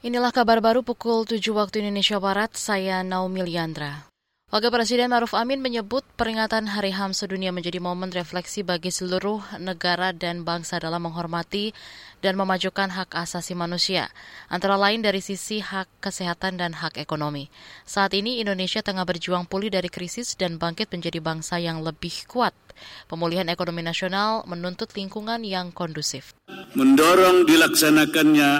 Inilah kabar baru pukul 7 waktu Indonesia Barat, saya Naomi Liandra. Wakil Presiden Maruf Amin menyebut peringatan Hari HAM sedunia menjadi momen refleksi bagi seluruh negara dan bangsa dalam menghormati dan memajukan hak asasi manusia, antara lain dari sisi hak kesehatan dan hak ekonomi. Saat ini Indonesia tengah berjuang pulih dari krisis dan bangkit menjadi bangsa yang lebih kuat. Pemulihan ekonomi nasional menuntut lingkungan yang kondusif. Mendorong dilaksanakannya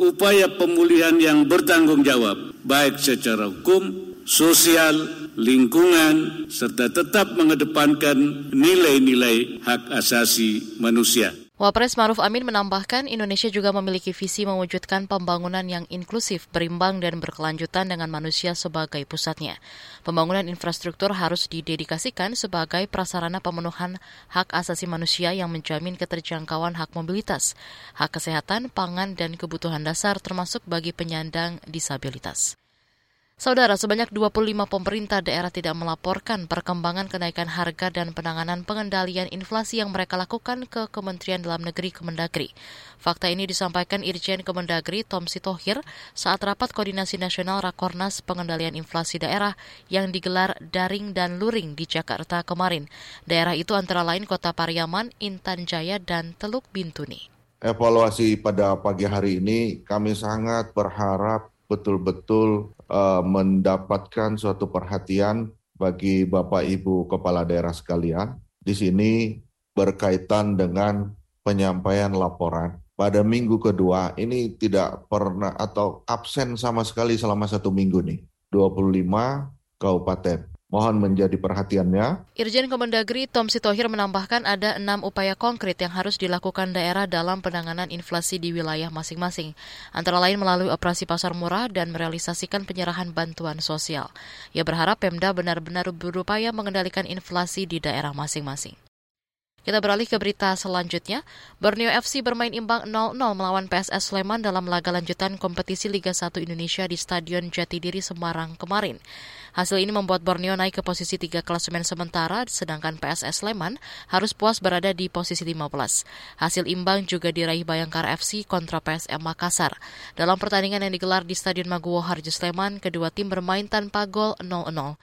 upaya pemulihan yang bertanggung jawab, baik secara hukum, sosial, lingkungan, serta tetap mengedepankan nilai-nilai hak asasi manusia. Wapres Maruf Amin menambahkan Indonesia juga memiliki visi mewujudkan pembangunan yang inklusif, berimbang, dan berkelanjutan dengan manusia sebagai pusatnya. Pembangunan infrastruktur harus didedikasikan sebagai prasarana pemenuhan hak asasi manusia yang menjamin keterjangkauan hak mobilitas, hak kesehatan, pangan, dan kebutuhan dasar termasuk bagi penyandang disabilitas. Saudara, sebanyak 25 pemerintah daerah tidak melaporkan perkembangan kenaikan harga dan penanganan pengendalian inflasi yang mereka lakukan ke Kementerian Dalam Negeri Kemendagri. Fakta ini disampaikan Irjen Kemendagri Tom Sitohir saat rapat koordinasi nasional Rakornas Pengendalian Inflasi Daerah yang digelar daring dan luring di Jakarta kemarin. Daerah itu antara lain Kota Pariaman, Intan Jaya, dan Teluk Bintuni. Evaluasi pada pagi hari ini kami sangat berharap betul-betul uh, mendapatkan suatu perhatian bagi Bapak Ibu Kepala Daerah sekalian. Di sini berkaitan dengan penyampaian laporan. Pada minggu kedua ini tidak pernah atau absen sama sekali selama satu minggu nih. 25 kabupaten mohon menjadi perhatiannya. Irjen Kemendagri Tom Sitohir menambahkan ada enam upaya konkret yang harus dilakukan daerah dalam penanganan inflasi di wilayah masing-masing, antara lain melalui operasi pasar murah dan merealisasikan penyerahan bantuan sosial. Ia berharap Pemda benar-benar berupaya mengendalikan inflasi di daerah masing-masing. Kita beralih ke berita selanjutnya. Borneo FC bermain imbang 0-0 melawan PSS Sleman dalam laga lanjutan kompetisi Liga 1 Indonesia di Stadion Jatidiri Semarang kemarin. Hasil ini membuat Borneo naik ke posisi 3 klasemen sementara, sedangkan PSS Sleman harus puas berada di posisi 15. Hasil imbang juga diraih Bayangkara FC kontra PSM Makassar. Dalam pertandingan yang digelar di Stadion Maguwo Harjo Sleman, kedua tim bermain tanpa gol 0-0.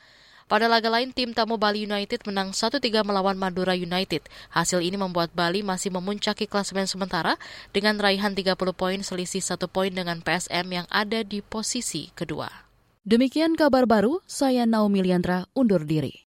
Pada laga lain, tim tamu Bali United menang 1-3 melawan Madura United. Hasil ini membuat Bali masih memuncaki klasemen sementara dengan raihan 30 poin selisih satu poin dengan PSM yang ada di posisi kedua. Demikian kabar baru, saya Naomi Liandra undur diri.